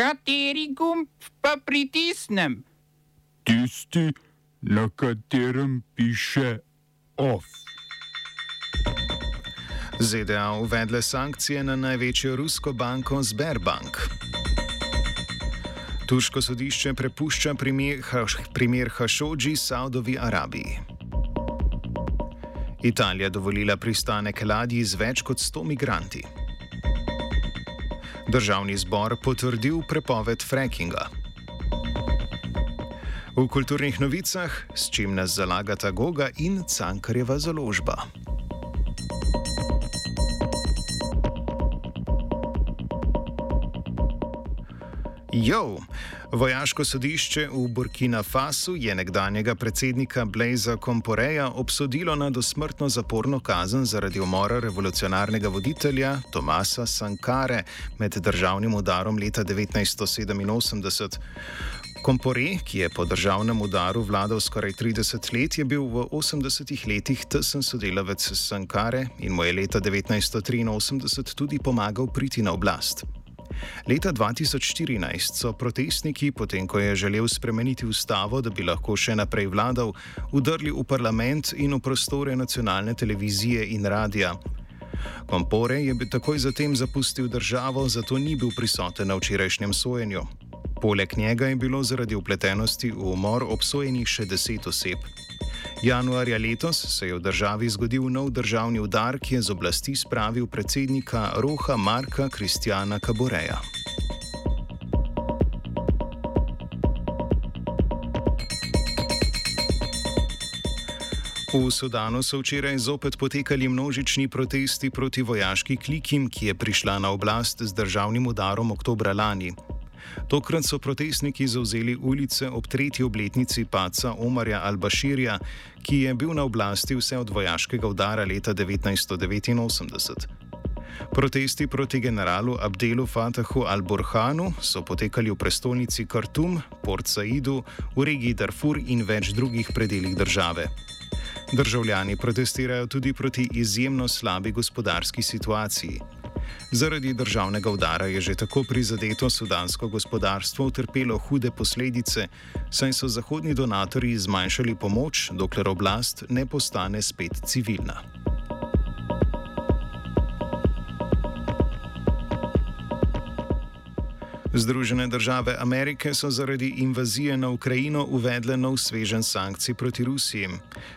Kateri gumb pa pritisnem? Tisti, na katerem piše OF. ZDA uvedle sankcije na največjo rusko banko Sberbank. Turško sodišče prepušča primer, primer Hašodži Saudovi Arabiji. Italija dovolila pristanek ladji z več kot 100 migranti. Državni zbor potrdil prepoved frackinga. V kulturnih novicah, s čim nas zalagata Goga in Cankarjeva založba. Jo, vojaško sodišče v Burkina Fasu je nekdanjega predsednika Blaza Komporeja obsodilo na dosmrtno zaporno kazen zaradi umora revolucionarnega voditelja Tomasa Sankare med državnim udarom leta 1987. Kompore, ki je po državnem udaru vladal skoraj 30 let, je bil v 80-ih letih tesen sodelavec Sankare in mu je leta 1983 tudi pomagal priti na oblast. Leta 2014 so protestniki, potem ko je želel spremeniti ustavo, da bi lahko še naprej vladal, udrli v parlament in v prostore nacionalne televizije in radia. Kompore je bil takoj zatem zapustil državo, zato ni bil prisoten na včerajšnjem sojenju. Poleg njega je bilo zaradi upletenosti v umor obsojenih še deset oseb. Januarja letos se je v državi zgodil nov državni udar, ki je z oblasti spravil predsednika Roha Marka Kristjana Kaboreja. V Sudanu so včeraj zopet potekali množični protesti proti vojaški klikim, ki je prišla na oblast z državnim udarom oktobra lani. Tokrat so protestniki zauzeli ulice ob tretji obletnici paca Omarja al-Bashirja, ki je bil na oblasti vse od vojaškega udara leta 1989. Protesti proti generalu Abdelu Fatahu al-Burhanu so potekali v prestolnici Khartoum, Port Saidu, v regiji Darfur in več drugih predeljih države. Državljani protestirajo tudi proti izjemno slabi gospodarski situaciji. Zaradi državnega udara je že tako prizadeto sudansko gospodarstvo utrpelo hude posledice, saj so zahodni donatorji zmanjšali pomoč, dokler oblast ne postane spet civilna. Združene države Amerike so zaradi invazije na Ukrajino uvedle nov svežen sankcij proti Rusiji.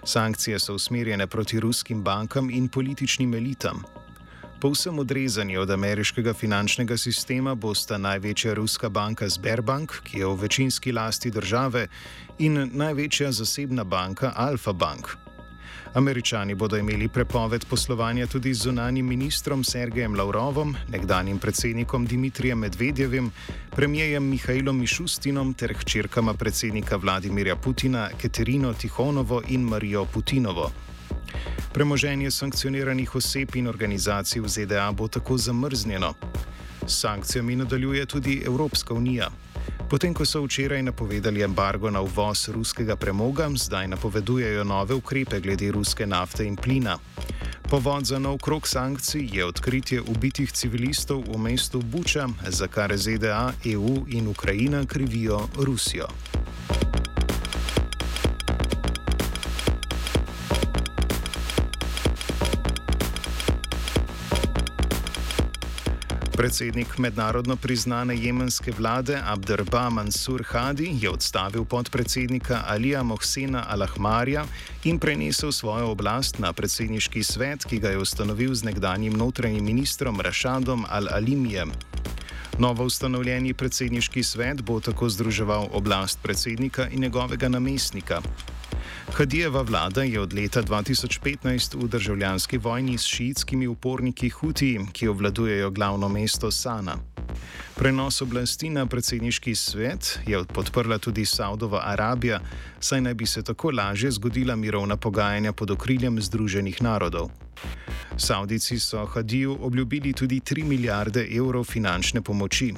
Sankcije so usmerjene proti ruskim bankam in političnim elitam. Povsem odrezani od ameriškega finančnega sistema bosta največja ruska banka Sberbank, ki je v večinski lasti države, in največja zasebna banka Alfa Bank. Američani bodo imeli prepoved poslovanja tudi z zunanjim ministrom Sergejem Lavrovom, nekdanjim predsednikom Dimitrijem Medvedjevim, premijejem Mihajlom Mišustinom ter hčerkama predsednika Vladimirja Putina Katerino Tihonovo in Marijo Putinovo. Premoženje sankcioniranih oseb in organizacij v ZDA bo tako zamrznjeno. S sankcijami nadaljuje tudi Evropska unija. Potem, ko so včeraj napovedali embargo na uvoz ruskega premoga, zdaj napovedujejo nove ukrepe glede ruske nafte in plina. Povod za nov krok sankcij je odkritje ubitih civilistov v mestu Buča, za kar ZDA, EU in Ukrajina krivijo Rusijo. Predsednik mednarodno priznane jemenske vlade Abderba Mansur Hadi je odstavil podpredsednika Alija Mohsena Alahmarja in prenesel svojo oblast na predsedniški svet, ki ga je ustanovil z nekdanjim notranjim ministrom Rašadom Al-Alimijem. Novo ustanovljeni predsedniški svet bo tako združeval oblast predsednika in njegovega namestnika. Hadijeva vlada je od leta 2015 v državljanski vojni s šiitskimi uporniki Huti, ki obvladujejo glavno mesto Sana. Prenos oblasti na predsedniški svet je podprla tudi Saudova Arabija, saj naj bi se tako lažje zgodila mirovna pogajanja pod okriljem Združenih narodov. Saudici so Hadiju obljubili tudi 3 milijarde evrov finančne pomoči.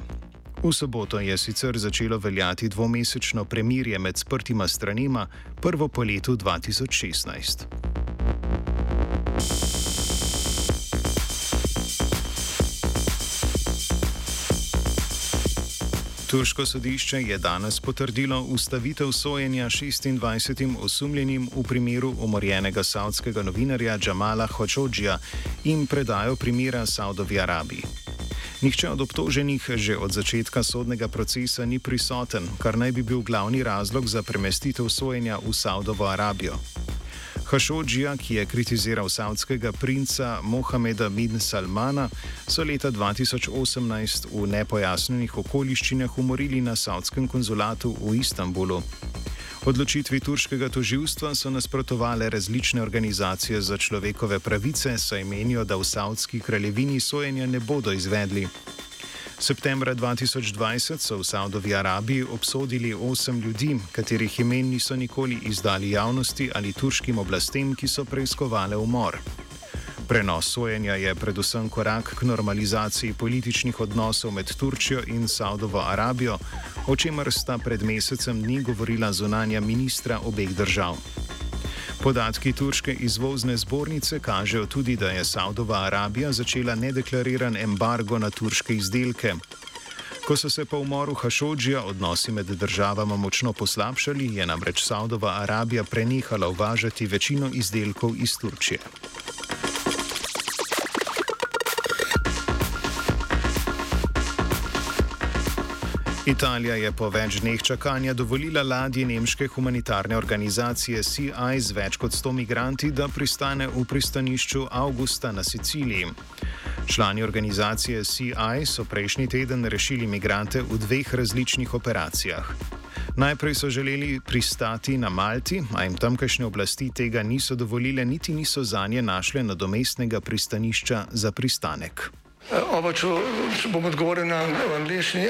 V soboto je sicer začelo veljati dvomesečno premirje med sprtima stranima, prvo po letu 2016. Turško sodišče je danes potrdilo ustavitev sojenja 26 osumljenim v primeru umorjenega savdskega novinarja Džamala Hočodžija in predajo primera Saudovi Arabiji. Nihče od obtoženih že od začetka sodnega procesa ni prisoten, kar naj bi bil glavni razlog za premestitev sojenja v Saudovo Arabijo. Hašodžija, ki je kritiziral savdskega princa Mohameda bin Salmana, so leta 2018 v nepojasnjenih okoliščinah umorili na savdskem konzulatu v Istanbulu. Odločitvi turškega toživstva so nasprotovale različne organizacije za človekove pravice, saj menijo, da v savdski kraljevini sojenja ne bodo izvedli. Septembra 2020 so v Saudovi Arabiji obsodili osem ljudi, katerih imen niso nikoli izdali javnosti ali turškim oblastem, ki so preiskovali umor. Prenos sojenja je predvsem korak k normalizaciji političnih odnosov med Turčijo in Saudovo Arabijo, o čemer sta pred mesecem dni govorila zunanja ministra obeh držav. Podatki turške izvozne zbornice kažejo tudi, da je Saudova Arabija začela nedeklariran embargo na turške izdelke. Ko so se po umoru Hašodžija odnosi med državama močno poslabšali, je namreč Saudova Arabija prenehala uvažati večino izdelkov iz Turčije. Italija je po več dneh čakanja dovolila ladji nemške humanitarne organizacije CI z več kot 100 migranti, da pristane v pristanišču Augusta na Siciliji. Člani organizacije CI so prejšnji teden rešili migrante v dveh različnih operacijah. Najprej so želeli pristati na Malti, a jim tamkajšnje oblasti tega niso dovolile, niti niso za nje našle nadomestnega pristanišča za pristanek. Oba, če bom odgovoril na angliški.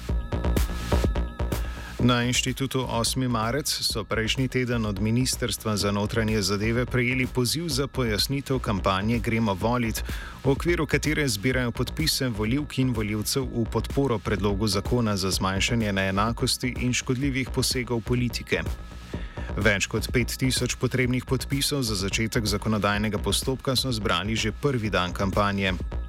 Na inštitutu 8. marec so prejšnji teden od Ministrstva za notranje zadeve prejeli poziv za pojasnitev kampanje Gremo volit, v okviru katere zbirajo podpise voljivk in voljivcev v podporo predlogu zakona za zmanjšanje neenakosti in škodljivih posegov politike. Več kot 5000 potrebnih podpisov za začetek zakonodajnega postopka so zbrali že prvi dan kampanje.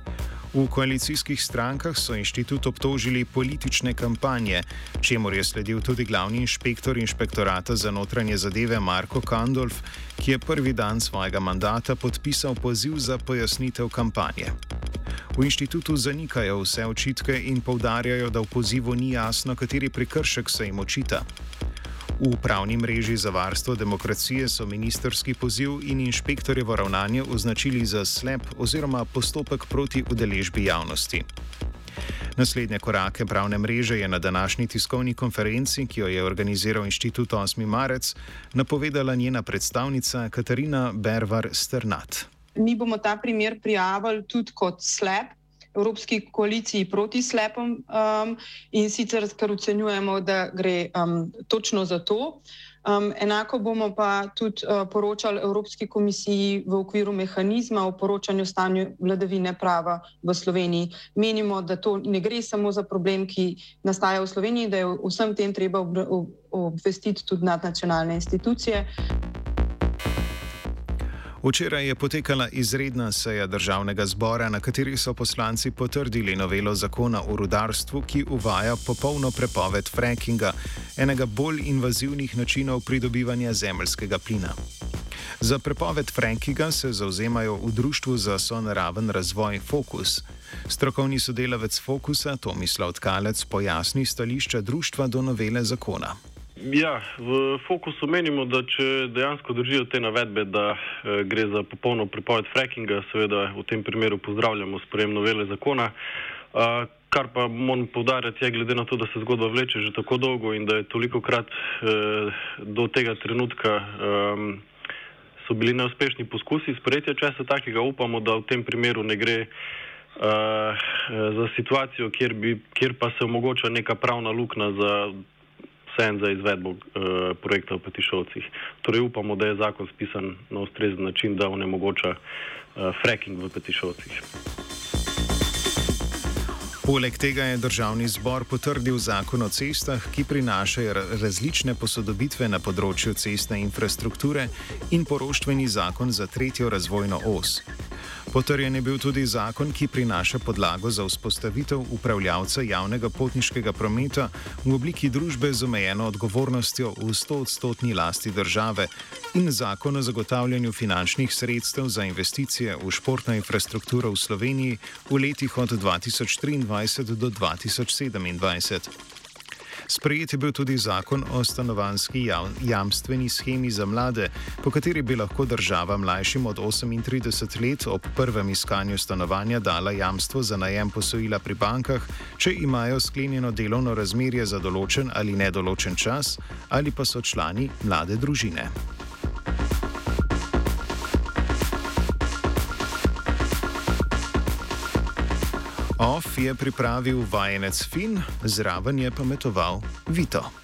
V koalicijskih strankah so inštitut obtožili politične kampanje, čemu je sledil tudi glavni inšpektor inšpektorata za notranje zadeve Marko Kandolf, ki je prvi dan svojega mandata podpisal poziv za pojasnitev kampanje. V inštitutu zanikajo vse očitke in povdarjajo, da v pozivu ni jasno, kateri prekršek se jim očita. V pravni mreži za varstvo demokracije so ministerski poziv in inšpektorjevo ravnanje označili za slep oziroma postopek proti udeležbi javnosti. Naslednje korake pravne mreže je na današnji tiskovni konferenci, ki jo je organiziral inštitut 8. marec, napovedala njena predstavnica Katarina Bervar Sternat. Mi bomo ta primer prijavili tudi kot slep Evropski koaliciji proti slepom um, in sicer, ker ocenjujemo, da gre um, točno za to. Um, enako bomo pa tudi uh, poročali Evropski komisiji v okviru mehanizma o poročanju stanju vladavine prava v Sloveniji. Menimo, da to ne gre samo za problem, ki nastaja v Sloveniji, da je vsem tem treba ob, ob, obvestiti tudi nadnacionalne institucije. Včeraj je potekala izredna seja državnega zbora, na kateri so poslanci potrdili novelo zakona o rudarstvu, ki uvaja popolno prepoved frackinga, enega bolj invazivnih načinov pridobivanja zemljskega plina. Za prepoved frackinga se zauzemajo v Društvu za sonaraven razvoj Fokus. Strokovni sodelavec Fokusa Tomislav Tkalec pojasni stališča društva do novele zakona. Ja, v fokusu menimo, da če dejansko držijo te navedbe, da eh, gre za popolno prepoved frackinga, seveda v tem primeru pozdravljamo sprejem novele zakona. Eh, kar pa moram povdarjati je, glede na to, da se zgodba vleče že tako dolgo in da je toliko krat eh, do tega trenutka eh, so bili neuspešni poskusi sprejetja česa takega, upamo, da v tem primeru ne gre. Uh, za situacijo, kjer, bi, kjer pa se omogoča neka pravna luknja za vseeno za izvedbo uh, projekta v Petišovcih. Torej upamo, da je zakon spisan na ustrezen način, da onemogoča uh, fracking v Petišovcih. Poleg tega je državni zbor potrdil zakon o cestah, ki prinašajo različne posodobitve na področju cestne infrastrukture in poroštveni zakon za tretjo razvojno os. Potrjen je bil tudi zakon, ki prinaša podlago za vzpostavitev upravljavca javnega potniškega prometa v obliki družbe z omejeno odgovornostjo v 100-odstotni lasti države in zakon o zagotavljanju finančnih sredstev za investicije v športno infrastrukturo v Sloveniji v letih od 2023 do 2027. Sprejet je bil tudi zakon o stanovanski jamstveni schemi za mlade, po kateri bi lahko država mlajšim od 38 let ob prvem iskanju stanovanja dala jamstvo za najem posojila pri bankah, če imajo sklenjeno delovno razmerje za določen ali nedoločen čas ali pa so člani mlade družine. OF je pripravil vajenec Fin, zraven je pametoval Vito.